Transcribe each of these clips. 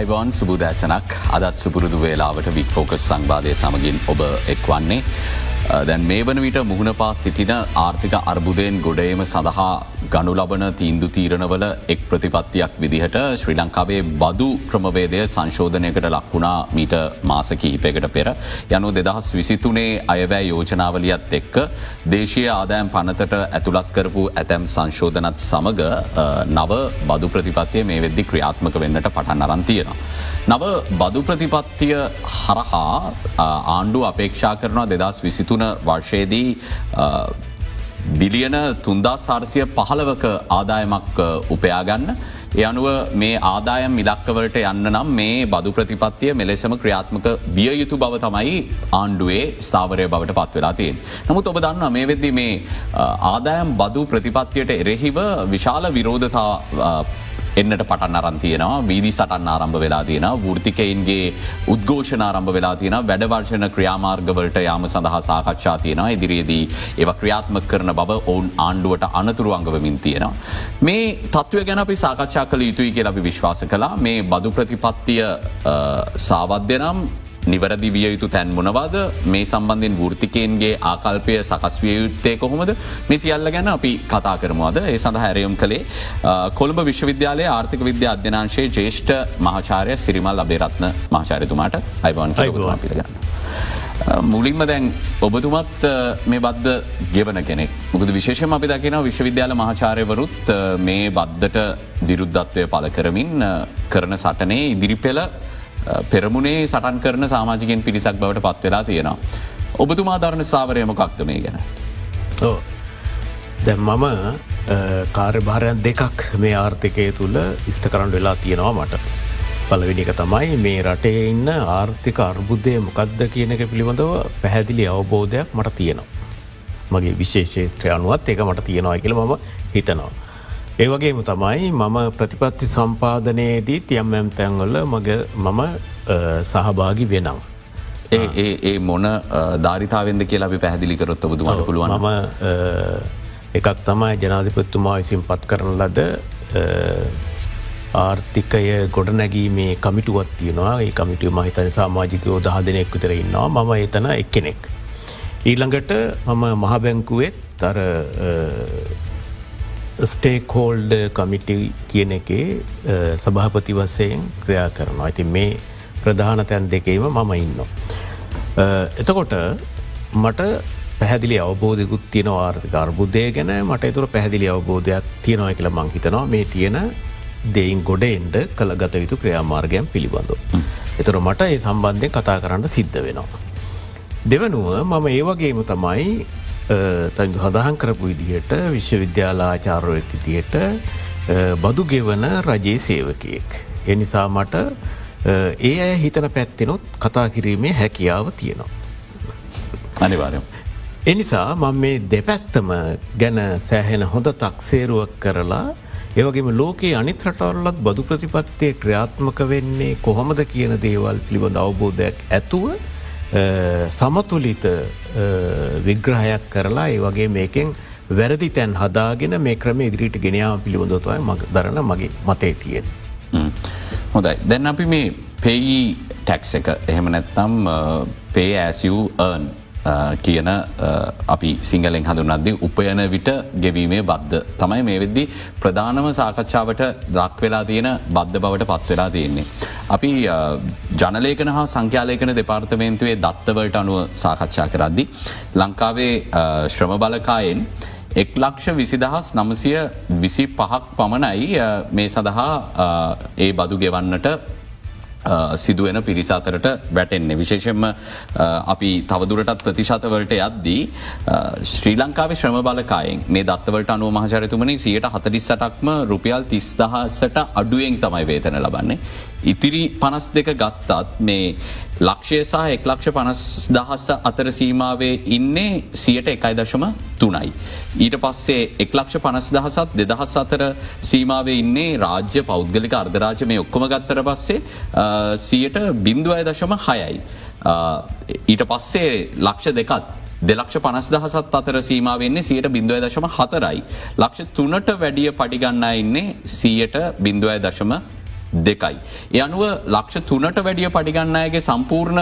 අයිවාන් සුබුදෑසනක් අදත් සුපුරුදු වේලාවට weak focus සංවාධය සමගින් ඔබ එක්වන්නේ. Uh, දැන් මේ වන විට මුහුණ පා සිටින ආර්ථික අර්බුදයෙන් ගොඩේම සඳහා ගනු ලබන තීන්දු තීරණවල එක් ප්‍රතිපත්තියක් විදිහට ශ්‍රී ලංකාවේ බදු ක්‍රමවේදය සංශෝධනයකට ලක්වුණා මීට මාස කිහිපයකට පෙර. යනු දෙදහස් විසිතුනේ අයවැෑ යෝජනාවලියත් එක්ක දේශය ආදෑම් පනතට ඇතුළත් කරපු ඇතැම් සංශෝධනත් සමඟ uh, නව බදු ප්‍රතිපත්තිය මේ වෙද්දි ක්‍රියාත්මක වෙන්නට පටන් අරන්තියෙන. නව බදු ප්‍රතිපත්තිය හරහා uh, ආණ්ඩු අපේක්ෂා කරනවා දෙදස් විසිතුන වර්ෂයේදී බිලියන තුන්දා සාර්සිය පහළවක ආදායමක් උපයාගන්න. එ අනුව මේ ආදායම් මිලක්කවලට යන්න නම් මේ බදු ප්‍රතිපත්තිය මෙලෙසම ක්‍රියාත්මක විය යුතු බව තමයි ආණ්ඩුවේ ස්ථාවරය බවට පත් වෙලා තියෙන්. නමුත් ඔබ දන්න මේ වෙද්දි මේ ආදායම් බදු ප්‍රතිපත්තියට එරෙහිව විශාල විරෝධතා එන්නට පටන් අරන්තියනවා වීදි සටන් ආරම්භ වෙලා තියෙන ෘතිකයින්ගේ උද්ඝෝෂණ ආරම්භ වෙලා තියෙන වැඩවර්ශන ක්‍රියාමාර්ගවලට යාම සඳහා සාකච්ඡා තියෙනවා. ඉදිරියේදී ඒව ක්‍රියාත්ම කරන බව ඔවුන් ආණ්ඩුවට අනතුරු අංගවමින් තියෙනවා. මේ තත්ත්වය ගැන අපි සාකච්ඡා කළ යුතුයි කියලා අපි විශ්වාස කලා මේ බදු ප්‍රතිපත්තිය සාවද්‍ය නම් නිවැරදි විය යුතු තැන් මොනවාද? මේ සම්බන්ධෙන් ෘතිකයන්ගේ ආකල්පය සකස් විය යුත්තේ කොහොමද? මේ සියල්ල ගැන අපි කතා කරමවාද? ඒ සඳහ හැරයුම් කළේ කොළඹ විශ්වවිද්‍යාලය ආර්ථික විද්‍ය අධ්‍යනාංශයේ ජේෂ්ඨ මහාචාරය සිරිමල් අබේරත්න මහාචාරතුමාට අයිබවන් පිළගන්න. මුලින්ම දැන් ඔබතුමත් මේ බද්ධ ගෙවන කෙනෙක්. මුකද විශේෂම අපි දකින විශ්වවිද්‍යාල මහාචාරයවරුත් මේ බද්ධට දිරුද්ධත්වය පල කරමින් කරන සටනේ ඉදිරිපෙළ පෙරමුණේ සටන් කරන සාමාජිකෙන් පිරිසක් බවට පත්වෙලා තියෙනවා. ඔබතුමා ධරණ සාවරයම කක්ත මේ ගැන. දැම් මම කාර්භාරයන් දෙකක් මේ ආර්ථිකය තුළ ඉස්ට කරන්න වෙලා තියෙනවා මට. පලවෙනික තමයි මේ රටේ ඉන්න ආර්ථික අර්බුද්ධය මොකක්ද කියන එක පිළිබඳව පැහැදිලි අවබෝධයක් මට තියෙනවා. මගේ විශේෂේත්‍රය අනුවත් එක මට තියෙනවා කියල මම හිතනවා. ඒවගේම තමයි මම ප්‍රතිපත්ති සම්පාධනයේදී තියම් ඇම් තැන්වල මග මම සහභාගි වෙනම්. ඒ ඒ මොන ධාරිතාවෙන්ද කියලා අපි පැහදිලිකරොත් ඔබතුමට පුළුවන් ම එකක් තමයි ජනාධිපත්තුමා විසින් පත් කරන ලද ආර්ථිකය ගොඩනැගීමේ කමිටුවත් තියෙනවා ඒ කමිටිය මහිතන සාමාජිකයෝ දහ දෙනෙක් විතර ඉන්නවා මම එතන එක්කෙනෙක්. ඊළඟට මම මහබැංකුවෙත් තර ස්ටේකෝල්ඩ කමිටි කියන එකේ සභාපති වසයෙන් ක්‍රියා කරනවා. ඇති මේ ප්‍රධාන තැන් දෙකේම මම ඉන්න. එතකොට මට පැහදිලි අවබෝධකුත් තියෙන ආර්ථික අර්බුද්ධය ගැන මට එතුර පැහදිලි අවබෝධයක් තියෙනවා කියල මංහිතනවා මේ තියෙන දෙයින් ගොඩ එන්ඩ කළ ගත යුතු ක්‍රියාමාර්ගයන් පිළිබඳු. එතුර මට ඒ සම්බන්ධය කතා කරන්න සිද්ධ වෙනවා. දෙවනුව මම ඒවගේම තමයි තැන් හදහන් කරපු විදිහට විශ්වවිද්‍යාලාචාරයක් විදියට බදු ගෙවන රජයේ සේවකයෙක්. එනිසා මට ඒ අය හිතන පැත්තෙනොත් කතා කිරීමේ හැකියාව තියෙනවා. අනිවාරයම්. එනිසා මං මේ දෙපැත්තම ගැන සෑහෙන හොඳ තක්සේරුවක් කරලා ඒවගේම ලෝකයේ අනිත් රටවල්ලත් බදු ප්‍රතිපත්තිය ක්‍රියාත්මක වෙන්නේ කොහොමද කියන දේවල් පිළිබඳ අවබෝධයක් ඇතුව සමතුලිත විග්‍රහයක් කරලා ඒ වගේ මේකෙන් වැරදි තැන් හදාගෙන මේ ක්‍රම ඉදිරිට ගෙනාව පිළිබඳතුවයි මග දරන මගේ මතේ තියෙන්. හොඳයි දැන් අපි මේ පෙයි ටැක්ස එක එහෙම නැත්නම් පේ ඇසියන් කියන අපි සිංහලෙන් හඳුනද්දී උපයන විට ගෙවීමේ බද්ධ තමයි මේ වෙද්දි ප්‍රධානම සාකච්ඡාවට දක් වෙලා තියෙන බද්ධ බවට පත් වෙලා තියෙන්නේ. අපි ජනලේකන හා සංඛ්‍යාලයකන දෙපාර්තමේන්තුවේ දත්තවලට අනුව සාකච්ඡා කරද්දි. ලංකාවේ ශ්‍රම බලකායෙන් එක් ලක්ෂ විසිදහස් නමසය විසි පහක් පමණයි මේ සඳහා ඒ බදු ගෙවන්නට සිදුවෙන පිරිස අතරට වැටෙන්නේ. විශේෂෙන්ම අපි තවදුරටත් ප්‍රතිශතවලට යද්දී ශ්‍රී ලංකාව ශ්‍රම බලකායෙන් මේ දත්තවලට අනුව මහචරතුමනි සියට හතලිස්සටක්ම රුපියල් තිස්දහසට අඩුවෙන් තමයි වේතන ලබන්නේ. ඉතිරි පනස් දෙක ගත්තත් මේ ලක්ෂය සහ එක් ලක්ෂ පනස් දහස්ස අතර සීමාවේ ඉන්නේ සියට එකයි දශම තුනයි. ඊට පස්සේ එක් ලක්ෂ පනස් දහසත් දෙදහස් අතර සීමාවේ ඉන්නේ රාජ්‍ය පෞද්ගලික අර්ධරාජ මේ ඔක්කොම ගත්තර පස්සේ සියට බින්දුවය දශම හයයි. ඊට පස්සේ ලක්ෂ දෙකත් දෙලක්ෂ පනස් දහසත් අතර සීමාවෙන්නේ සියට බිඳුව දශම හතරයි. ලක්ෂ තුනට වැඩිය පඩිගන්නා ඉන්නේ සියට බිඳුවය දශම දෙකයි. ඒ අනුව ලක්ෂ තුනට වැඩිය පඩිගන්න අයගේ සම්පූර්ණ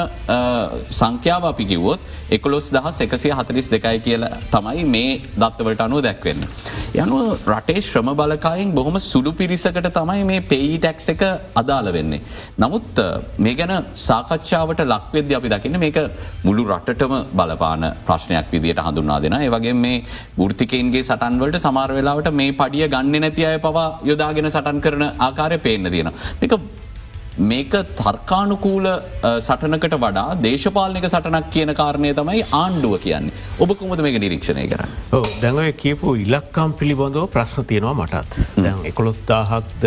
සංඛ්‍යාව අපි කිව්වොත් එකොලොස් දහස් එකසිය හතලිස් දෙකයි කියල තමයි මේ දත්තවලට අනුව දැක්වෙන්න. යනුව රටේ ශ්‍රම බලකායෙන් බොහොම සුළු පිරිසකට තමයි මේ පෙයි ටැක්ස එක අදාළ වෙන්නේ. නමුත් මේ ගැන සාකච්ඡාවට ලක්වෙද්‍ය අපි දකින්න මේක මුළු රටටම බලපාන ප්‍රශ්නයක් විදියට හඳුන්නා දෙෙන ඒවගේ මේ ෘතිකන්ගේ සටන්වලට සමාර වෙලාවට මේ පඩිය ගන්න නැති අය පවා යොදාගෙන සටන් කරන ආකාරය පේන්න තියෙන. මේක මේක තර්කානුකූල සටනකට වඩා දේශපාලනික සටනක් කියන කාරණය තමයි ආණ්ඩුව කියන්නේ. ඔබ කොමද මේක නිරීක්ෂණය කරන්න. දැඟව කියපු ඉලක්කම් පිළිබඳව ප්‍රශ්න තියෙනවා මටත්. දැන් එකොළොස්දාහක්ද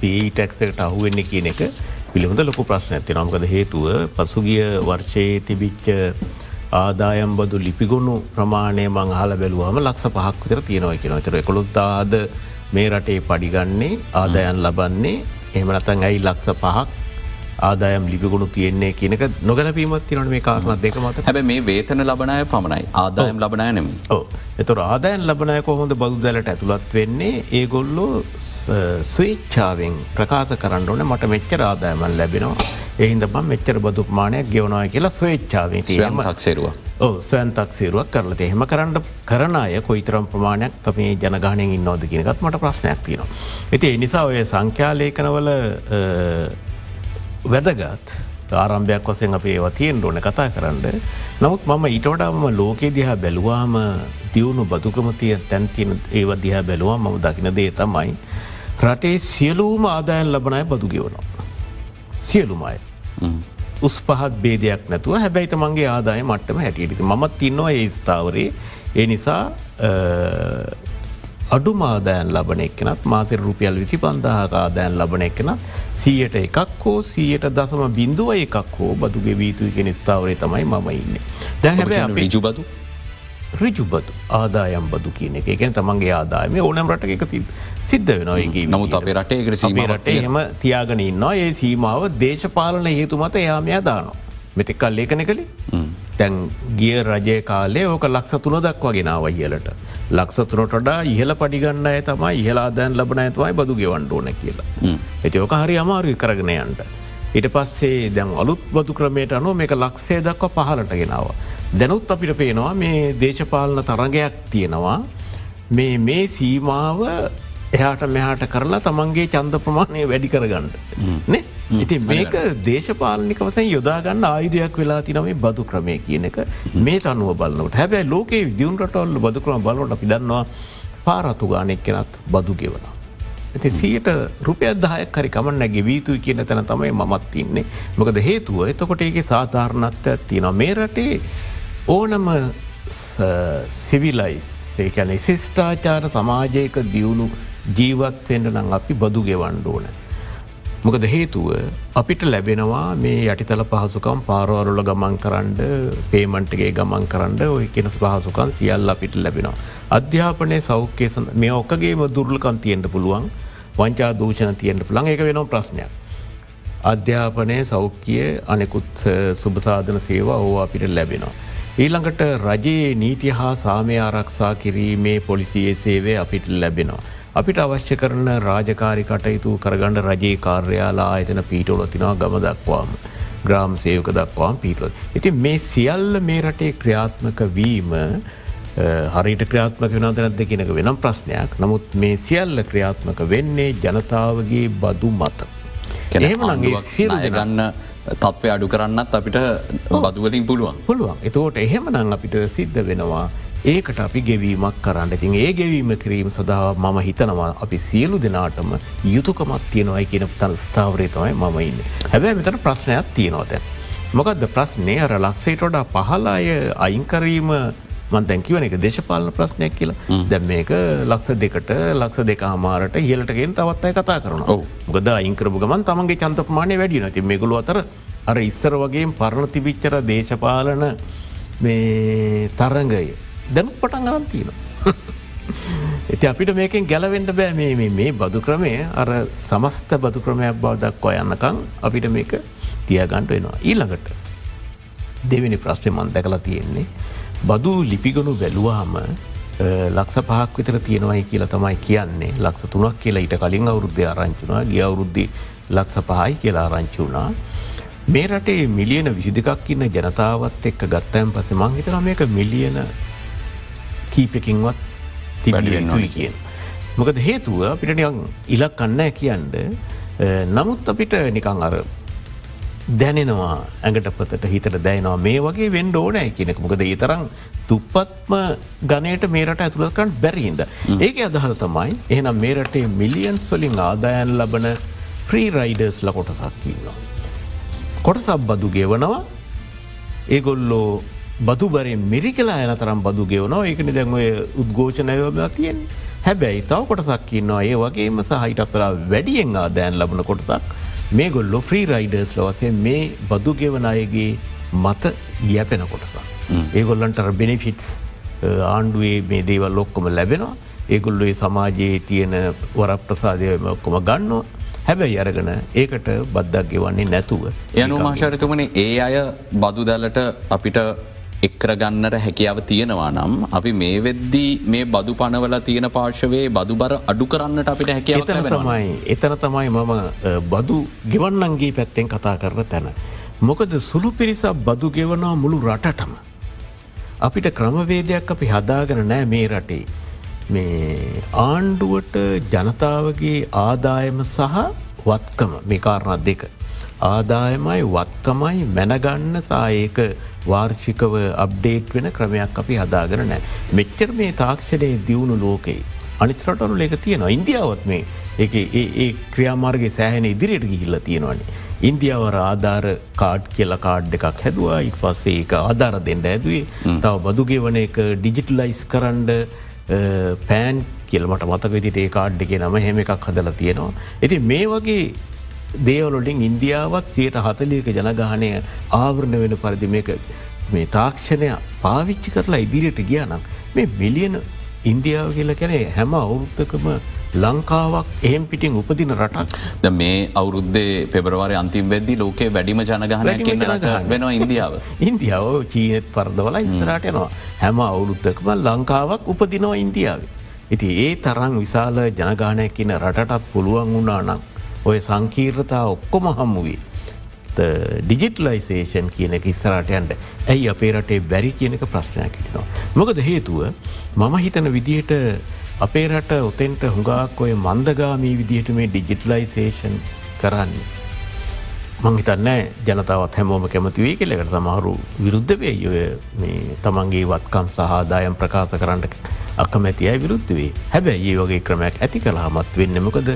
පීටැක්සකට අහුවෙන්නේ කියන එක පිළිබඳ ලොකු ප්‍රශ්න ඇති නම්කද හේතුව පසුගිය වර්ෂයේ තිබිච්ච ආදායම් බදු ලිපිගුණු ප්‍රමාණය මං හල බැලුවම ලක්ෂ පහක් විතර තියෙනවා කියෙන තර එකොළොත්දාද මේ රටේ පඩිගන්නේ ආදායන් ලබන්නේ එහමනතන් ඇයි ලක්ෂ පහක් ආදායම් ලිපිගුණු තියෙන්නේ කියනක නොගැලපීමත් තිනට මේ කාරණත් දෙක මත. හැබ මේ වේතන ලබනය පමණයි. ආදායම් ලබනය නෙම එතුර ආදායන් ලබනය කොහොඳ බදු දැලට ඇතුළත් වෙන්නේ? ඒගොල්ලෝ ස්වේච්චාවෙන් ප්‍රකාශ කරන්න ඕන. මට මෙච්චර ආදායමන් ලැබෙනවා එහින්ද බම් මෙච්චර බදුක්මානයක් ගෙවනවා කියලා ස්වේච්චාවෙන් තියම හක්සේරුව ඕ සෑන්තක් සේරුවක් කරලට එහෙම කරන්න කරන අය කොයිතරම් ප්‍රමාණයක් මේ ජනගානයෙන් ඉන්නවද කියනකත් මට ප්‍රශ්නයක් තියෙනවා. ඇති එනිසා ඔය සංඛ්‍යාලේකනවල වැදගත් ආරම්භයක් වසෙන් අපේ ඒවතියෙන් ඕන කතා කරන්න. නමුත් මම ඊටවටම ලෝකේ දිහා බැලුවාම දියුණු බදුකමතිය තැන්තින ඒව දිහා බැලුවා මම දකින දේ තමයි. රටේ සියලූම ආදායන් ලබනය බදු ගෙවනවා. සියලුමයි. උස් පහත් බේදයක් නැතුව හැබැයිත මගේ ආදාය මට්ටම හැටියට මත් ඉන්නවා ඒ ස්ථාවරේ ඒ නිසා අඩු මාදෑන් ලබන එක්නත් මාසිර රුපියල් විසි පන්දාහක ආදෑන් ලබන එකන සීයට එකක් හෝ සීයට දසම බින්දුව එකක් හෝ බදුගේ වීතුයි කෙන ස්ථාවරය තමයි මම ඉන්න. දැ හැබැ රිජුබදු රිජුබතු ආදායම් බදු කියන එක එකෙන් තමන්ගේ ආදායම ඕනම් රට එක තිබ සිද්ධ වෙනගේ නමුත් අපේ රටේ රටේ හෙම තියාගෙන ඉන්නවා ඒ සීමාව දේශපාලන හේතු මත යාමයා දානවා. මෙතෙක් කල් ලේකන කළේ තැන් ගිය රජය කාලේ ඕක ලක්ෂ තුන දක්වාගෙනාව ඉහලට. ලක්ෂ තුනටඩා ඉහල පඩිගන්න ඇය තමයි ඉහලාදෑන් ලබන ඇතුවයි බදු ගෙවන්ඩ ඕන කියලා. ඇති ඕක හරි අමාරු කරගෙනයන්ට. ඉට පස්සේ දැන් අලුත් බදු ක්‍රමයට අනුව මේක ලක්ෂය දක්ව පහලට ගෙනාව. දැනුත් අපිට පේනවා මේ දේශපාලන තරගයක් තියෙනවා. මේ මේ සීමාව එහාට මෙහාට කරලා තමන්ගේ චන්ද ප්‍රමාණය වැඩි කරගන්නට. ඉති මේක දේශපාලනික වසන් යොදාගන්න ආයුධයක් වෙලා තිනමේ බදු ක්‍රමය කියන එක. මේ අනුව බලන්නට හැබැයි ලෝකේ දියුණටොල්ල බදු ක්‍රම බලට පිදන්නවා පාරතු ගානෙක් කෙනත් බදු ගෙවන. ඇති සියට රුපිය දහයක් හරි කමන්න නැගේ වීතුයි කියන තැන තමයි මත් ඉන්නේ. මොකද හේතුව එතකොට ඒක සාධාරණත්ව තියෙන මේ රටේ ඕනම සිවිලයිස් ඒකැන ශිෂ්ඨාචාර සමාජයක දියුණු ජීවත්වෙන්ට නම් අපි බදු ගෙවන්ඩ ඕන. මොකද හේතුව අපිට ලැබෙනවා මේ යටිතල පහසුකම් පාරවරුල ගමන් කරන්න පේමන්ටගේ ගමන් කරන්න ඔය කෙනස් පහසුකන් සියල්ල අපිට ලැබෙනවා. අධ්‍යාපනය සෞඛ්‍යය මේ ඔක්කගේම දුර්ලකන් තියෙන්ට පුළුවන් වංචා දූෂණ තියෙන්ට පුළන් එක වෙනවා ප්‍රශ්නයක්. අධ්‍යාපනය සෞඛ්‍යය අනෙකුත් සුභසාධන සේවා ඕ අපිට ලැබෙනවා. ඊළඟට රජයේ නීති හා සාමය ආරක්ෂා කිරීමේ පොලිසියේ සේවය අපිට ලැබෙනවා. අපිට අවශ්‍ය කරන රාජකාරි කටයුතු කරගන්න රජයේ කාර්යාලා ආයතන පීටෝල තිනවා ගම දක්වාම. ග්‍රාම් සයෝක දක්වාම් පීටලොත්. ඉති මේ සියල්ල මේ රටේ ක්‍රියාත්මක වීම හරිට ක්‍රියාත්මක වෙනදනැද කියනක වෙනම් ප්‍රශ්නයක් නමුත් මේ සියල්ල ක්‍රියාත්මක වෙන්නේ ජනතාවගේ බදු මත. එහෙමනගේ ගන්න තත්වය අඩු කරන්නත් අපිට බදුවලින් පුළුවන්. පුළුවන්. එතෝට එහෙමනං අපිට සිද්ධ වෙනවා ඒකට අපි ගෙවීමක් කරන්න. ඉතින් ඒ ගෙවීම කිරීම සඳහා මම හිතනවා අපි සියලු දෙනාටම යුතුකමත් තියෙනවයි කියන තන ස්ථාවරය තමයි මම ඉන්න. හැබැ මෙතට ප්‍රශ්නයක් තියෙනවත. මොකද ප්‍රශ්නය අර ලක්සේටොඩා පහලාය අයින්කරීම මන්තැකිවන එක දේශපාලන ප්‍රශ්නයක් කියලා දැම් මේක ලක්ෂ දෙකට ලක්ෂ දෙක හමාරට ඉහලටගෙන් තවත් අය කතා කරන ගොද අයිංක්‍රපුගමන් තමන්ගේ චන්තපමානය වැඩි නති මෙගුලු අතර අර ඉස්සර වගේ පරණ තිබිච්චර දේශපාලන මේ තරංගය දැනු පටන් ගරන් තියෙන. ඇති අපිට මේකෙන් ගැලවෙන්ට බෑ මේ බදු ක්‍රමය අර සමස්ත බදු ක්‍රමයක් බව දක්වා යන්නකං අපිට මේක තියගන්ට වෙනවා. ඊළඟට දෙවෙනි ප්‍රශ්නය මන් දැකලා තියෙන්නේ. බදු ලිපිගනු වැැලුවාම ලක්ෂ පහක් විතර තියෙනවයි කියලා තමයි කියන්නේ ලක්ෂ තුනක් කියලා ඊට කලින් අවුද්ධ ආරංචුනා ගිය අවුරුද්ධ ලක්ස පහයි කියලා ආරංචි වුණා. මේ රටේ මිලියන විසිදිකක් ඉන්න ජනතාවත් එක්ක ගත්තයන් පස මං හිතන මේක මිලියන කීපකින්වත් තිබියතුයි කියෙන්. මොකද හේතුව අපිට ඉලක් කන්න කියන්ට නමුත් අපිට නිකං අර දැනෙනවා. ඇඟට පතට හිතට දැනවා මේ වගේ වෙන්ඩ ඕනෑ කියනෙක මොකද ඒ තරම් තුප්පත්ම ගනයට මේරට ඇතුළකරන්න බැරිහින්ද. ඒක අදහල තමයි එහනම් මේ රටේ මිලියන් සොලින් ආදායන් ලබන ෆ්‍රී රයිඩර්ස් ල කොටසක් කියන්නවා. කොටසක් බදු ගෙවනවා. ඒගොල්ලෝ බදු බරේ මිරි කලා යන තරම් බදු ගෙවනවා. ඒකන දැන්ඔය උද්ගෝෂණයවබ තියෙන් හැබැයි තව කොටසක් ඉන්නවා. ඒ වගේම සහහිටත්තරා වැඩියෙන් ආදෑන් ලබන කොටසක් මේ ගොල්ලො ෆ්‍රී රයිඩර්ස් ලවසේ මේ බදු ගෙවන අයගේ මත යැපෙන කොටසා. ඒගොල්ලන්ට බෙනිෆිටස් ආණ්ඩුවේ මේ දේවල් ලොක්කොම ලැබෙනවා ඒගොල්ලොේ සමාජයේ තියෙන වරක් ප්‍රසාදය ඔක්කොම ගන්නවා හැබැයි අරගෙන ඒකට බද්දක් ගෙවන්නේ නැතුව. යනු මාශරිතුමන ඒ අය බදු දැලට අපිට එක්කරගන්නට හැකියාව තියෙනවා නම් අපි මේ වෙද්දී මේ බදු පනවල තියෙන පාර්ශවයේ බදු බර අඩු කරන්නට අපිට හැකියාව තමයි එතන තමයි මම බදු ගෙවන්නන්ගේ පැත්තෙන් කතා කරන තැන. මොකද සුළු පිරිසක් බදු ගෙවනවා මුළු රටටම. අපිට ක්‍රමවේදයක් අපි හදාගෙන නෑ මේ රටේ. මේ ආණ්ඩුවට ජනතාවගේ ආදායම සහ වත්කම මේ කාරණත් දෙක. ආදායමයි වත්කමයි මැනගන්න සාඒක වාර්ෂිකව අප්ඩේට් වෙන ක්‍රමයක් අපි හදාගෙන නෑ. මෙච්චර මේ තාක්ෂණය දියුණු ලෝකෙයි. අනිතරටනු ඒක තියෙනවා ඉන්දියාවත් මේ ඒ ක්‍රියාමාර්ගගේ සෑහන ඉදිරියට ගිහිල්ල තියෙනවන්නේ. ඉන්දියාවර ආධාර කාඩ් කියල කාඩ් එකක් හැදවා ඉට පස්සේ එක ආධාර දෙන්න ඇදුවේ තව බදුගේ වන එක ඩිජිටලයිස් කරන්ඩ පෑන් කියලමට මතක විදිට ඒ කාඩ් එක නම හෙම එකක් හදලා තියෙනවා. ඇති මේ වගේ දේවලොලින් ඉන්දියාවත් සියට හතලියක ජනගානය ආවරණ වෙන පරිදි මේක මේ තාක්ෂණය පාවිච්චි කරලා ඉදිරියට ගියානම් මේ මිලියන ඉන්දියාව කියල කැනේ හැම අවුරුද්ධකම ලංකාවක් එහෙම් පිටින් උපදින රටක් ද මේ අවුරුද්දේ පෙබරවාරය අන්තිම් වෙද්දි ලෝකේ වැඩිම ජනගහන වෙනවා ඉන්දියාව. ඉන්දියාව චීනත් පරදවල ඉස්සරට යනවා හැම අවුරුද්ධකම ලංකාවක් උපදිනවා ඉන්දියාව. ඉති ඒ තරං විශාල ජනගානයක් කියන රටටත් පුළුවන් වුණා නම් ඔය සංකීර්ණතා ඔක්කොම හම්මුවේ. ඩිජිටලයිසේෂන් කියන එක ඉස්සරටයන්ට ඇයි අපේ රටේ බැරි කියනක ප්‍රශ්නයක් හිටිනවා. මොකද හේතුව මම හිතන විදියට අපේ රට ඔතෙන්ට හුඟක් ඔය මන්දගාමී විදිහට මේ ඩිජිටලයිසේෂන් කරන්නේ. මංහිතන්න ජනතාවත් හැමෝම කැමතිවේ කෙලෙකට සමහරු විරුද්ධ වේ ඔය තමන්ගේ වත්කම් සහදායම් ප්‍රකාශ කරන්නට අකමැති අයි විරුද්ධ වේ හැබැයි ඒ වගේ ක්‍රමයක් ඇති කලාමත් වෙන්න මොකද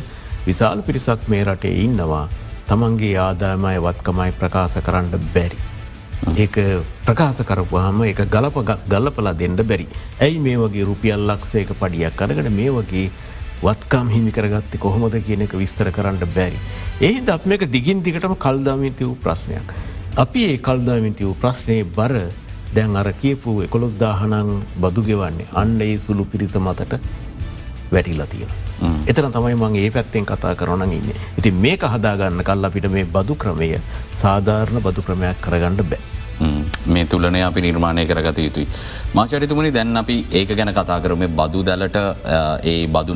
විශාල් පිරිසක් මේ රටේ ඉන්නවා තමන්ගේ ආදායමය වත්කමයි ප්‍රකාශ කරන්න බැරි. ඒක ප්‍රකාශ කරපුහම එක ගලප ගල්ලපලා දෙන්න බැරි. ඇයි මේ වගේ රුපියල් ලක්ෂයක පඩියක් කරගට මේ වගේ වත්කම් හිමි කරගත්තේ කොහොමද කියන එක විස්තර කරන්න බැරි. එහිද අප මේක දිගින් දිගටම කල්දාමින්ති වූ ප්‍රශ්නයක්. අපි ඒ කල්දාමින්ති වූ ප්‍රශ්නය බර දැන් අර කියපු එකොළොද්දාහනං බදු ගෙවන්නේ අන්න ඒ සුළු පිරිස මතට වැටිලා තියෙන. එතන තමයි මං ඒ පැත්තෙන් කතා කරන ඉන්න. ඉති මේක හදාගන්න කල් අපිට මේ බදු ක්‍රමය සාධාරණ බදු ක්‍රමයක් කරගන්න බෑ. මේ තුලනය අපි නිර්මාණය කරගත යුතුයි. මාචරිතුමනි දැන් අපි ඒක ගැන කතා කරම බදු දැලට ඒ බදු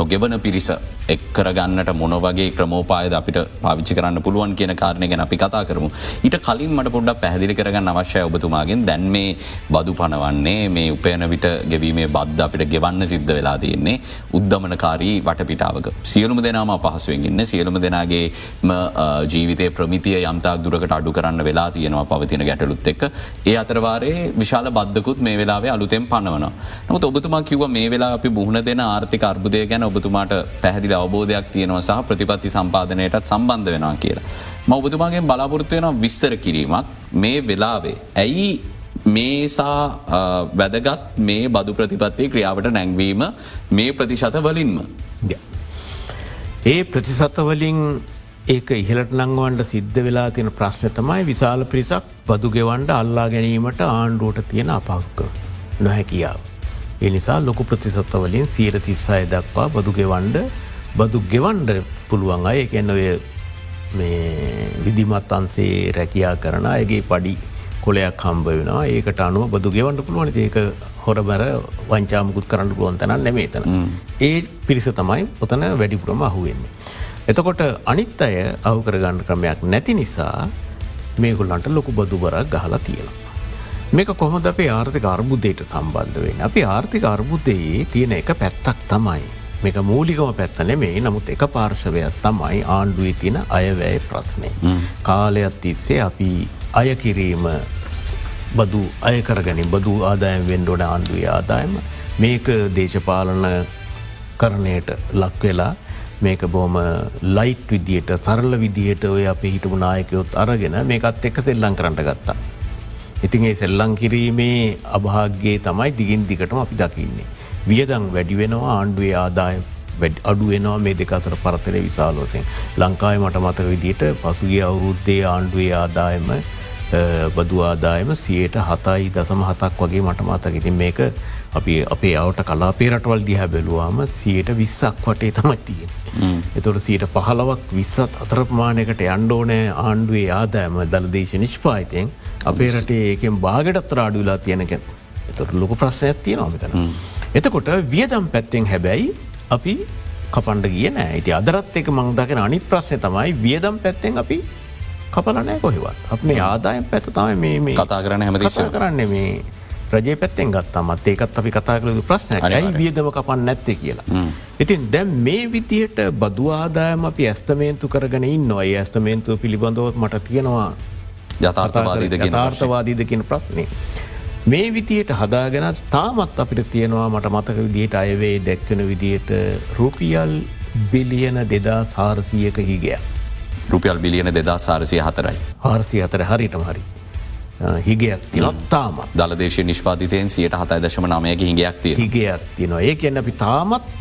නොගෙවන පිරිස එක්කරගන්නට මොනවගේ ක්‍රමෝපායද අපිට පාවිච්චි කරන්න පුළුවන් කියන කාරණය ගැන අපි කතා කරමු. ඊට කලින් මට පොඩ්ඩක් පැහදිලි කරගන්න අවශ්‍ය ඔබතුමාගෙන් දැන් මේ බදු පනවන්නේ මේ උපයන විට ගෙවීමේ බද්ධ අපිට ගෙවන්න සිද්ධ වෙලා තියෙන්නේ උද්ධමනකාරී වටපිටාවක. සියලුම දෙනාම පහසුවෙන් ඉන්න සියලුම දෙනාගේ ජීවිතය ප්‍රමිතිය යම්තාක් දුරකට අඩු කරන්න වෙලා තියෙනවා පවතින ගැටලුත් එක් ඒ අතරවාරේ විශාල බද්ධකුත් මේ වෙලාවේ අලුතෙන් පනවන. නමුත් ඔබතුමා කිව මේ වෙලා අපි මුහුණ දෙන ආර්ථික අර්බුදය ගැන ඔබතුමාට පැහදිලි අවබෝධයක් තියෙනවා සහ ප්‍රතිපත්ති සම්පාධනයටත් සම්බන්ධ වෙනවා කියලා. ම ඔබතුමාගේ බලාපොරත්තු වෙන විස්තර කිරීමක් මේ වෙලාවේ. ඇයි මේසා වැදගත් මේ බදු ප්‍රතිපත්තිය ක්‍රියාවට නැංවීම මේ ප්‍රතිශත වලින්ම. ඒ ප්‍රතිසතවලින් ඒක ඉහලට නංවන්ට සිද්ධ වෙලා තියෙන ප්‍රශ්න තමයි විශාල පිරිසක් බදු ගෙවන්ඩ අල්ලා ගැනීමට ආණ්ඩුවට තියෙන අපහක්ක නොහැකියාව. ඒ නිසා ලොකු ප්‍රතිසත්තවලින් සීර තිස්සාය දක්වා බදු ගෙවන්ඩ බදු ගෙවන්ඩ පුළුවන් අය එකන්න ඔය විදිමත් අන්සේ රැකයා කරන ඇගේ පඩි කොලයක් හම්බ වෙනවා ඒකට අනුව බදු ගෙවන්ට පුළුවන් ඒක හොරබැර වංචාමකුත් කරන්න පුළුවන් තැන නෙමේතන. ඒ පිරිස තමයි ඔතන වැඩිපුරම අහුවෙන්නේ. එතකොට අනිත් අය අවකරගන්න ක්‍රමයක් නැති නිසා මේගුල්ලන්ට ලොකු බදු බරක් ගහලා තියෙනවා. මේක කොහොද අපේ ආර්ථික අර්බුදයට සම්බන්ධ වෙන. අපි ආර්ථික අර්බුදයේ තියෙන එක පැත්තක් තමයි. මේක මූලිකම පැත්තන මේ නමුත් එක පාර්ශවයක් තමයි ආණ්ඩුවේ තියෙන අයවැය ප්‍රශ්නය. කාලයක් තිස්සේ අපි අයකිරීම බදු අයකරගනින් බදු ආදායම් වෙන්ඩෝන ආණ්ඩුවේ ආදායම මේක දේශපාලන කරණයට ලක්වෙලා මේක බොහම ලයිට් විදියට සරල විදිහට ඔය අප හිටපු නායකයොත් අරගෙන මේකත් එක්ක සෙල්ලං කරට ගත්තා. ඉතින් ඒ සෙල්ලං කිරීමේ අභාග්‍යයේ තමයි දිගින් දිගටම අපි දකින්නේ. වියදං වැඩි වෙනවා ආණ්ඩුවේ ආදාය අඩුවෙනවා මේ දෙක අතර පරතරය විශාලෝසයෙන්. ලංකායි මට මතක විදිට පසුගිය අවුරුද්දේ ආණ්ඩුවේ ආදායම බදු ආදායම සියයට හතයි දසම හතක් වගේ මට මතක ඉතින් මේක අපි අපේ අවට කලාපේ රටවල් දිහැ බැලුවාම සියයට විස්සක් වටේ තමයි තියෙන. එතොට සීට පහලවක් විස්සත් අතර ප්‍රමාණයකට අන්්ඩෝනෑ ආණ්ඩුවේ ආදායම දළදේශ නිෂ්පායිතයෙන් අපේ රටේ ඒකෙන් බාගටත් රාඩුලා තියෙනක එතොට ලොක ප්‍රශ්නයක් තියෙනවා මෙතන. එතකොට වියදම් පැත්තෙන් හැබැයි අපි කපන්ඩ කියන ඇති අදරත් එක මංදකෙන අනි ප්‍රශ්නය තමයි වියදම් පැත්තෙන් අපි කපලනෑ කොහෙවත්. අපේ ආදායම් පැත්ත තමයි මේ කතා කරන හැමතිශ කරන්න මේ රජය පැත්තෙන් ගත්තමත්. ඒකත් අපි කතා කළු ප්‍රශ්න යි වියදම කපන්න නැත්තේ කියලා. ඉතින් දැම් මේ විදියට බදු ආදායම අපි ඇස්තමේන්තු කරගෙන ඉන්නවා. ඒ ඇස්තමේන්තුව පිළිබඳවත් මට තියෙනවා යථාර්ථවාදීද කියන ප්‍රශ්නය. මේ විදියට හදාගෙන තාමත් අපිට තියෙනවා මට මතක විදියට අයවේ දැක්කන විදියට රුපියල් බිලියන දෙදා සාරසියක හිගයක්. රුපියල් බිලියන දෙදා සාරසය හතරයි. හාරසිය අතර හරිටම හරි. හිගයක් තිනොත් තාමත් දලදේශ නිෂ්පාතිතයෙන් සියට හතයි දශම නමයක හිගයක් තිය හිගයක් තිනවා ඒ කියන්න අපි තාමත්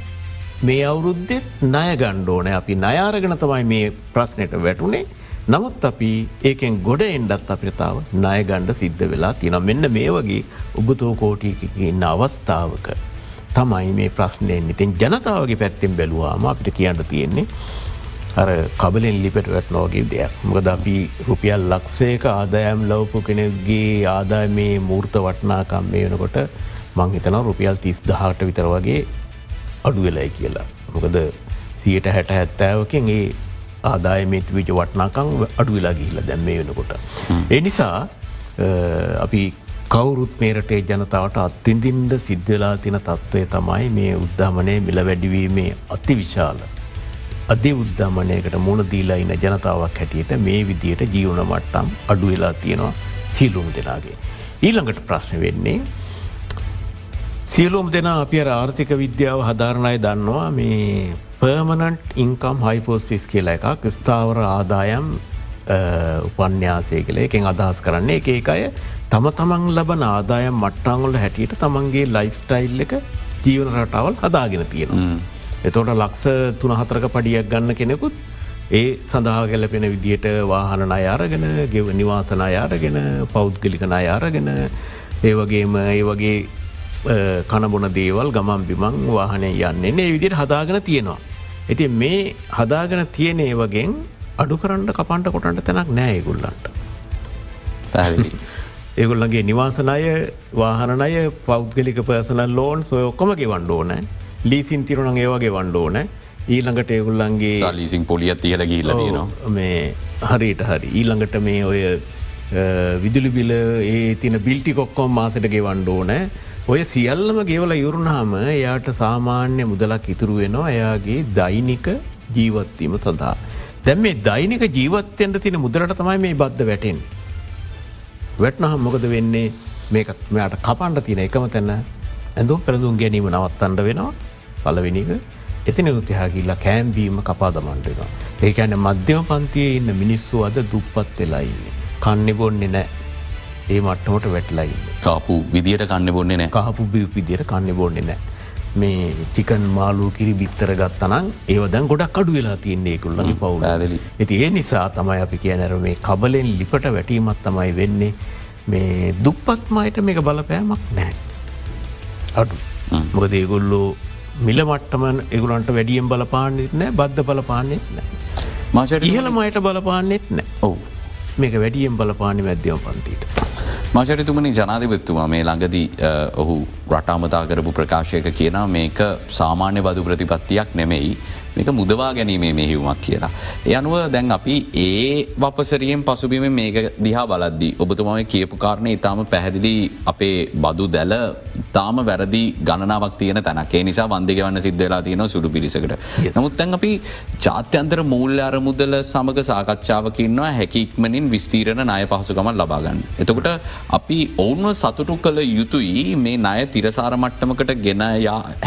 මේ අවුරුද්දෙත් ණය ගණ්ඩෝන අපි නයාරගෙන තමයි මේ ප්‍රශ්නයට වැටුනේ නමුත් අපි ඒකෙන් ගොඩ එන්ඩත් අපිතාව ණයගණ්ඩ සිද්ධ වෙලා තින මෙන්න මේ වගේ උබතෝ කෝටියක ඉන්න අවස්ථාවක තමයි මේ ප්‍රශ්නයෙන් ඉතින් ජනතාවගේ පැත්තෙන් බැලුවාම අපිට කියන්න තියෙන්නේ අර කබලෙන් ලිපට වැටනෝගේ දෙයක්. මොකද අපි රුපියල් ලක්ෂයක ආදායම් ලවපු කෙනෙක්ගේ ආදාය මේ මූර්ත වටනාකම් මේ වෙනකොට මංහිතන රුපියල් තිස් දහට විතර වගේ අඩු වෙලයි කියලා. මොකද සියට හැට හැත්තෑවකින් ඒ ආදාය මේත විජ වටනාකං අඩු වෙලා ගිහිල දැම්ම වෙනකොට. ඒ නිසා අපි කවුරුත් මේරටේ ජනතාවට අත්තින්දින්ද සිද්ධලා තින තත්ත්වය තමයි මේ උද්ධාමනය මිල වැඩිවීමේ අති විශාල. අධි උද්ධාමනයකට මුණ දීලා ඉන්න ජනතාවක් හැටියට මේ විදියට ජීවන මට්ටම් අඩු වෙලා තියෙනවා සියලුම් දෙනාගේ. ඊළඟට ප්‍රශ්න වෙන්නේ සියලුම් දෙනා අපි ආර්ථික විද්‍යාව හදාරණය දන්නවා මේ පර්මනන්ට් ඉන්කම් හයිපෝසිස් කියලා එකක් ස්ථාවර ආදායම් උපන්‍යාසය කළ එකෙන් අදහස් කරන්නේ එක එක අය තම තමන් ලබන ආදායම් මට්ටංගොල හැටියට තමන්ගේ ලයිෆ්ස්ටයිල් එක ජීවන රටාවල් හදාගෙන තියෙනවා. එතෝට ලක්ෂ තුනහතරක පඩියක් ගන්න කෙනෙකුත් ඒ සඳහා ගැලපෙන විදියට වාහන අයාරගෙන ගෙව නිවාසන අයාරගෙන පෞද්ගලිකන අයාරගෙන ඒ වගේම ඒ වගේ කණබොන දේවල් ගමන් බිමං වාහනය යන්නේ ඒ විදියට හදාගෙන තියෙනවා. ඇති මේ හදාගෙන තියෙන වගෙන් අඩු කරන්න කපන්ට කොටන්ට තැනක් නෑයගුල්ලන්ට. ඒගොල්ලගේ නිවාසනය වාහනය පෞද්ගලික පර්සනල් ලෝන් සොය ඔක්කොමගේ වන්ඩෝනෑ ලීසින් තිරුණන් ඒවගේ වණ්ඩෝන ඊළඟට ඒගුල්ලන්ගේ ලීසින් පොලිය තියල ගීල තියෙනවා. මේ හරිට හරි. ඊළඟට මේ ඔය විදුලි බිල ඒ තින බිල්ටි කොක්කොම් මාසටගේ වණ්ඩෝන ඔය සියල්ලම ගෙවල යුරුණාම එයාට සාමාන්‍ය මුදලක් ඉතුරු වෙනවා එයාගේ දෛනික ජීවත්වීම සඳහා. දැම් මේ දෛනික ජීවත්තයන්ට තින මුදලට තමයි මේ බද්ධ වැටෙන්. වැට්නහම් මොකද වෙන්නේ මේකත් මෙයාට කපන්ඩ තියෙන එකම තැන්න ඇඳුම් පැළඳුම් ගැනීම නවත්තන්ඩ වෙනවා පලවෙනික එතින රුතිහාගිල්ලා කෑම්බීම කපා දමන්ටෙනවා. ඒකැන මධ්‍යම පන්තියේ ඉන්න මිනිස්සු අද දුප්පත් වෙලාඉන්න. කන්නෙ බොන්නේ නෑ ඒ මට්ටමට වැටලයින්න. කාපු විදියට කන්න බොන්නේ නෑ කාපු විදියට කන්න බොන්නේ නෑ. මේ චිකන් මාලූ කිරි බිත්තර ගත්තනම් ඒවදැන් ගොඩක් අඩු වෙලා තියන්නේ කුල්ලගේ පවුල ඇදලි ඇති ඒ නිසා තමයි අපි කියනැර මේ කබලෙන් ලිපට වැටීමත් තමයි වෙන්නේ මේ දුප්පත්මයට මේක බලපෑමක් නෑ. අඩු මොකද ඒගොල්ලෝ මිල මට්ටමන් එගුලන්ට වැඩියම් බලපාන්නෙත් නෑ බද්ධ බලපාන්නෙත් නෑ. මාචට ඉහල මයට බලපාන්නෙත් නෑ ඔවු මේක වැඩියම් බලපානි මැද්‍යම පන්තිීට. මාචරිතුමනි ජනාධිපත්තුමා මේ ළඟදී ඔහු රටාමතා කරපු ප්‍රකාශයක කියන මේක සාමාන්‍ය බදු ප්‍රතිපත්තියක් නෙමෙයි මේක මුදවා ගැනීමේ මෙහිවුමක් කියලා. ඒ අනුව දැන් අපි ඒ වපසරියෙන් පසුබිම මේක දිහා බලද්දි. ඔබතුමම කියපු කාරණය ඉතාම පැහැදිලි අපේ බදු දැල තාම වැරදි ගණනාවක් තියන තැනකේ නිසා වන්දිගවන්න සිද්ධලා තියෙන සුඩු පිරිසකට. නමුත් තැන් අපි ජාත්‍යන්තර මූල්‍ය අරමුදල සමඟ සාකච්ඡාවකින්නවා හැකික්මනින් විස්තීරණ ණය පහසුකමත් ලබාගන්න. එතකොට අපි ඔවුන්ව සතුටු කළ යුතුයි මේ ණය තිරසාර මට්ටමකට ගෙන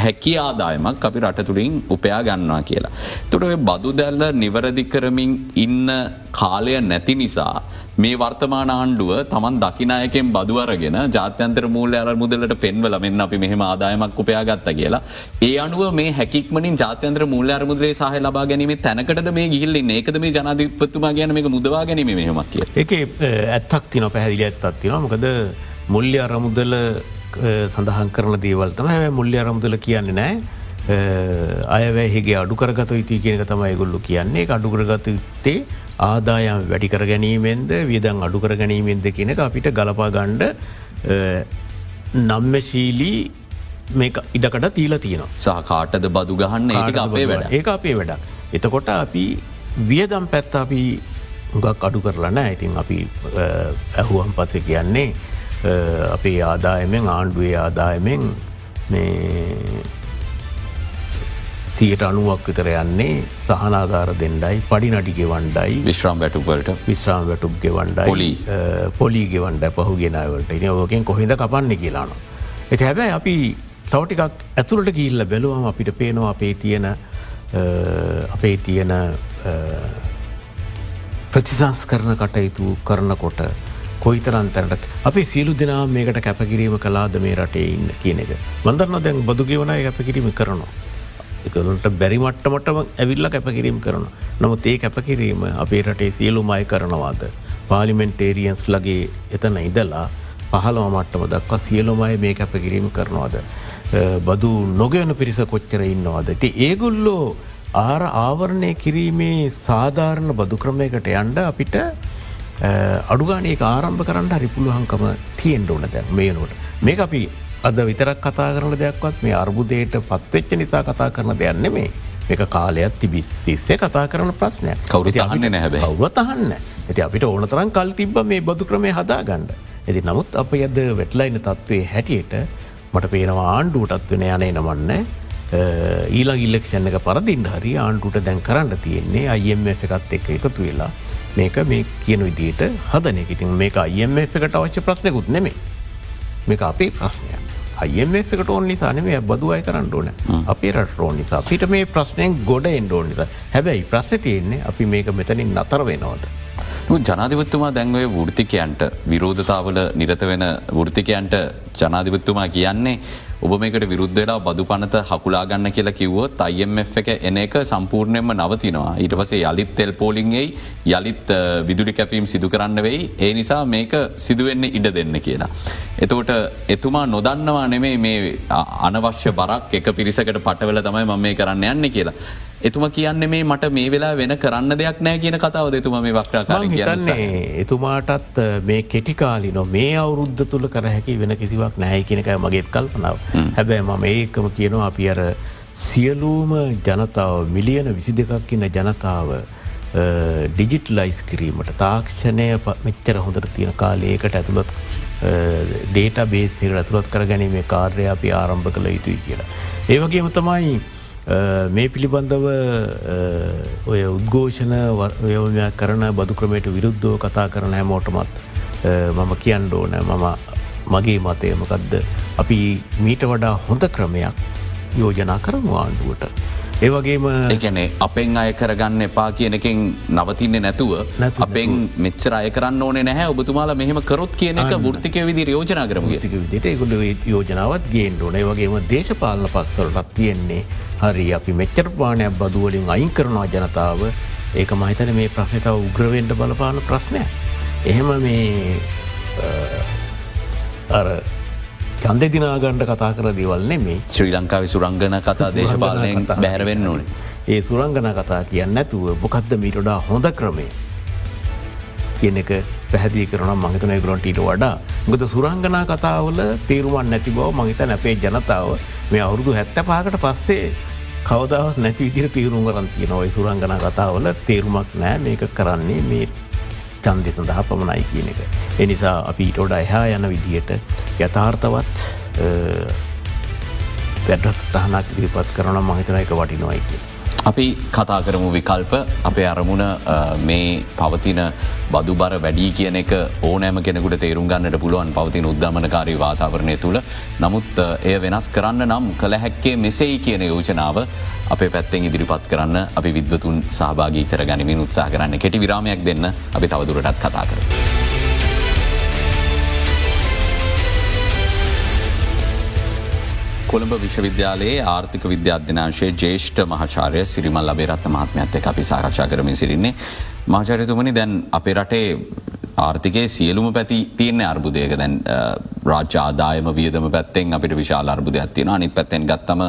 හැකි ආදායමක් අපි රට තුළින් උපයා ගන්නවා කියලා. තොට බදු දැල්ල නිවරදි කරමින් ඉන්න කාලය නැති නිසා මේ වර්තමාන ආණ්ඩුව තමන් දකිනායකෙන් බදුවරගෙන ජාත්‍යන්තර මූල්‍ය අර මුදලට පෙන්වල මෙන්න අපි මෙහෙම ආදායමක් උපයා ගත්ත කියලා. ඒ අනුව මේ හැකික්මනින් ජාත්‍යන්ත්‍ර මූල්‍ය අරමුදලේ සහ ලබා ගැනීම තැනකට මේ ගිල්ලන්න ඒකද මේ ජනාධපත්තුමා ගැන මේ මුදවා ගැනීම මෙහමක් කිය. එක ඇත්තක් තින පැහැදිලි ඇත්තක් තින මොකද මුල්්‍ය අරමුදල සඳහන් කරන දේවල්තම හැම මුල්්‍ය අරමුදල කියන්නේ නෑ. අයවැහිගේ අඩුකරගත යුතු කියනක තමයි ගොල්ලු කියන්නේ. අඩුකරගත යුත්තේ ආදායම් වැඩිකර ගැනීමෙන්ද වියදං අඩුකර ගැනීමෙන්ද කියනක අපිට ගලපා ගණ්ඩ නම්මශීලී මේ ඉඩකට තීල තියෙනවා. සහකාටද බදු ගහන්න? ඒ අපේ වැඩ ඒ අපේ වැඩක්. එතකොට අපි වියදම් පැත්ත අපි උගක් අඩු කරලන ඉතින් අපි ඇහුවම් පස කියන්නේ අපේ ආදායමෙන් ආණ්ඩුවේ ආදායමෙන් මේ සියට අනුවක් විතර යන්නේ සහනාධාර දෙන්නයි පඩි නඩිගෙ වන්ඩයි විශ්‍රම් වැටුපට විශ්‍රාම් වැටුප්ගෙ වන්ඩයි පොලි. පොලිගෙ වන්ඩ පහු ගෙනවලට ඉන ඕකෙන් කොහෙද කපන්න කියලාන. එති හැබැයි අපි තවටිකක් ඇතුළට ගිල්ල බැලුවම අපිට පේනවා අපේ තියෙන අපේ තියෙන ප්‍රතිසංස් කරන කටයුතු කරනකොට කොයිතරන්තරට අපේ සියලු දෙනා මේකට කැපකිරීම කලාද මේ රටේ ඉන්න කියන එක. මන්දන්න දැන් බදුගෙවනය කැපකිරීම කරනවා. එකකට බැරිමට්ටමටම ඇවිල්ල කැපකිරීම කරන. නමුත් ඒ කැපකිරීම අපේ රටේ සියලුමයි කරනවාද. පාලිමෙන්ටේරියන්ස් ලගේ එතන ඉදලා පහළව මට්ටම දක්වා සියලුමයි මේ කැපකිරීම කරනවාද. බදු නොගයන පිරිස කොච්චර ඉන්නවාද. ති ඒගුල්ලෝ ආර ආවරණය කිරීමේ සාධාරණ බදු ක්‍රමයකට යන්ඩ අපිට අඩුගානයේ ආරම්භ කරන්න හරිපුළුහංකම තියෙන්ඩ ඕන දැ මේනුවට මේ අපි අද විතරක් කතා කරන දෙයක්වත් මේ අර්බුදයට පත්වෙච්ච නිසා කතා කරන දෙයන්න මේ මේක කාලයක් තිබිස් සිස්සේ කතා කරන ප්‍රශ්නයක්. කවුරු අහන්න නැහැබ කවුවත් අහන්න ඇති අපිට ඕන තරන් කල් තිබ මේ බදු ක්‍රමය හදා ගණ්ඩ ඇති නමුත් අප යද වෙට්ලයින තත්ත්වය හැටියට මට පේනවා ආණ්ඩුවටත් වෙන යනේ නමන්න ඊලා ඉල්ලක්ෂණ එක පරදිින් හරි ආණ්ඩුට දැන් කරන්න තියෙන්නේ අයිම් එකත් එක්ක එකතු වෙලා මේක මේ කියන විදියට හදනෙ ඉතින් මේක අයිම් එකට අවශ්‍ය ප්‍රශ්නකුත් නෙමේ මේක අපේ ප්‍රශ්නයක්. අයමකට ඕන් නිසාන මේ බදු අය කරන්න ඕන. අපේ රටරෝන් නිසා. පිට මේ ප්‍රශ්නයෙන් ගොඩ එන්ඩෝන් නිසා. හැබැයි ප්‍රශ්න තියෙන්නේ අපි මේක මෙතනින් නතර වෙනවද. ජනාධිපත්තුමා දැන්වය වෘතිකයන්ට විරෝධතාවල නිරත වෙන වෘතිකයන්ට ජනාධිපත්තුමා කියන්නේ ඔබ මේකට විරුද්ධලා බදු පනත හකුලාගන්න කියලා කිව්වොත් IMF එක එන එක සම්පූර්ණයෙන්ම නවතිනවා ඊට පසේ යළිත් තෙල් පෝලිංගෙයි යළිත් විදුලි කැපීම් සිදු කරන්න වෙයි ඒ නිසා මේක සිදුවෙන්න ඉඩ දෙන්න කියලා. එතකොට එතුමා නොදන්නවා නෙමේ මේ අනවශ්‍ය බරක් එක පිරිසකට පටවල තමයි මම මේ කරන්න යන්න කියලා. එතුම කියන්නේ මේ මට මේ වෙලා වෙන කරන්න දෙයක් නෑ කියන කතාව දෙතුම මේ වක්්‍රාකාර කියන්නේ? එතුමාටත් මේ කෙටිකාලි නො මේ අවුරුද්ධ තුළ කර හැකි වෙන කිසිවක් නැහැ කියනකයි මගේත් කල්පනාව. හැබැයි මම ඒකම කියනවා අපි අර සියලූම ජනතාව මිලියන විසි දෙකක් ඉන්න ජනතාව ඩිජිට් ලයිස් කිරීමට තාක්ෂණය මෙච්චර හොඳට තියෙන කාලයකට ඇතුළත් ඩේට බේසිර ඇතුළත් කර ගැනීමේ කාර්ය අපි ආරම්භ කළ යුතුයි කියලා. ඒවගේම තමයි මේ පිළිබඳව ඔය උද්ඝෝෂණ වයෝමයක් කරන බදු ක්‍රමයට විරුද්ධෝ කතා කරන හැමෝටමත් මම කියන්න ඕන මම මගේ මතයමකක්ද අපි මීට වඩා හොඳ ක්‍රමයක් යෝජනා කරමු ආණ්ඩුවට. ඒවගේම එකන අපෙන් අය කරගන්න එපා කියනකින් නවතින්නේ නැතුව අපෙන් මෙච්චර අය කරන්න ඕන නැහැ. ඔබතුමාල මෙහම කරොත් කියන එක ෘතික විදි යෝජනා කරම තික විදිට එකුඩ යෝජනාවත් ගේෙන් ඕන. වගේම දේශපාලන පක්සරටත් තියෙන්නේ. හරි අපි මෙච්චර පානයක් බදුවලින් අයින් කරනවා ජනතාව. ඒක මහිතන මේ ප්‍රශ්නතාව උග්‍රවෙන්ඩ බලපාන ප්‍රශ්නය. එහෙම මේ අර චන්ද දිනාගණ්ඩ කතා කර දෙවල් නෙමේ ශ්‍රී ලංකාව සුරංගන කතා දේශපාලනයෙන් බැරවෙන්න ඕනේ. ඒ සුරංගන කතා කියන්න ඇතුව බොකක්ද මීටඩා හොඳ ක්‍රමය? කියන එක පැහැදිලි කරන මහිතන ගලොන්ට ඊට වඩා. ගොද සුරංගනා කතාවල තේරුවන් නැති බව මහිත නැපේ ජනතාව මේ අවුරුදු හැත්ත පාකට පස්සේ කවදවත් නැති විදිර තීරුම් කරන් තියෙන ඔයි සුරංගනා කතාවල තේරුමක් නෑ මේක කරන්නේ මේ චන්දය සඳහා පමණයි කියන එක. එනිසා අපි ඊටෝඩ එහා යන විදියට යථාර්ථවත් වැඩස්ථානක් ඉදිරිපත් කරන මහිතන එක වටිනොයි කිය. අපි කතා කරමු විකල්ප අපේ අරමුණ මේ පවතින බදුබර වැඩී කියන එක ඕනෑම කෙනෙකුට තේරුම් ගන්නට පුළුවන් පවතින උද්ධමනකාරී වාතාවරණය තුළ නමුත් එය වෙනස් කරන්න නම් කළ හැක්කේ මෙසෙයි කියන යෝජනාව අපේ පැත්තෙන් ඉදිරිපත් කරන්න අපි විද්වතුන් සහභාගී කර ගනිමින් උත්සා කරන්න කෙටි විරාමයක් දෙන්න අපි තවදුරටත් කතා කර. කොළඹ විශ්වවිද්‍යාලයේ ආර්ථික විද්‍යාධ්‍යනාංශයේ ජේෂ්ඨ මහාචාරය සිරිමල් අබේරත්ත මහත්මඇත්ත අපි සාකච්ඡා කරමින් සිරින්නේ මහාචාරයතුමනි දැන් අපේ රටේ ආර්ථිකයේ සියලුම පැති තියන්නේ අර්බුදයක. දැන් රාජ්‍යාදායම වියදම පැත්තෙන් අපිට විශාල අර්බුදයක් තියෙන අනිත් පැත්තෙන් ගත්තම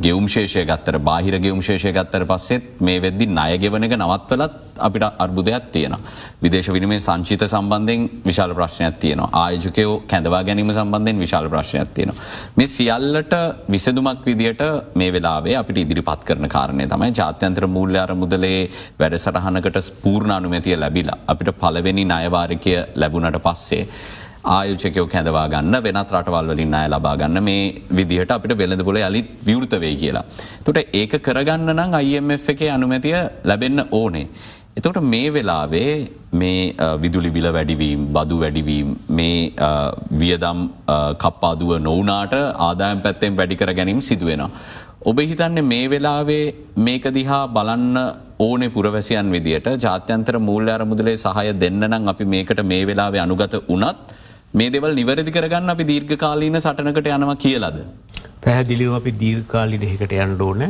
ගෙවුම්ශේෂය ගත්තර බාහිර ගෙවුම්ශේෂය ගත්තර පස්සෙත් මේ වෙද්දි ණයගෙවන එක නවත්වලත් අපිට අර්බුදයක් තියෙන. විදේශ විනිමේ සංචිත සම්බන්ධයෙන් විශාල ප්‍රශ්නයක් තියෙන ආයජකයෝ කැඳවා ගැනීම සම්බන්ධයෙන් විශාල ප්‍රශ්නයක් තියෙන. මේ සියල්ලට විසදුමක් විදියට මේ වෙලාවේ අපිට ඉදිරිපත් කරන කාරණය තමයි ජාත්‍යන්ත්‍ර මූල්‍ය අර මුදලේ වැඩසටහනකට පූර්ණ අනුමැතිය ලැබිලා අපිට පලවෙනි නයවාරිකය ලැබුණට පස්සේ. ආයුචකයෝ කැඳවා ගන්න වෙනත් රටවල් වලින් අය ලබා ගන්න මේ විදිහට අපිට වෙළඳ පොල අලිත් විවෘත වේ කියලා. තොට ඒක කරගන්න නම් IMF එක අනුමැතිය ලැබෙන්න ඕනේ. එතකොට මේ වෙලාවේ මේ විදුලි බිල වැඩිවීම් බදු වැඩිවීම් මේ වියදම් කප්පාදුව නොවනාට ආදායම් පැත්තෙන් වැඩිකර ගැනීම සිදුවෙනවා. ඔබ හිතන්නේ මේ වෙලාවේ මේක දිහා බලන්න ඕනේ පුරවැසියන් විදියට ජාත්‍යන්තර මූල්‍ය අරමුදලේ සහය දෙන්න නම් අපි මේකට මේ වෙලාවේ අනුගත වනත් මේ දෙවල් නිවැරදි කරගන්න අපි දීර්ඝ කාලීන සටනකට යනවා කියලද. පැහැදිලිව අපි දීර්කාලි දෙහිකට යන්න ඕන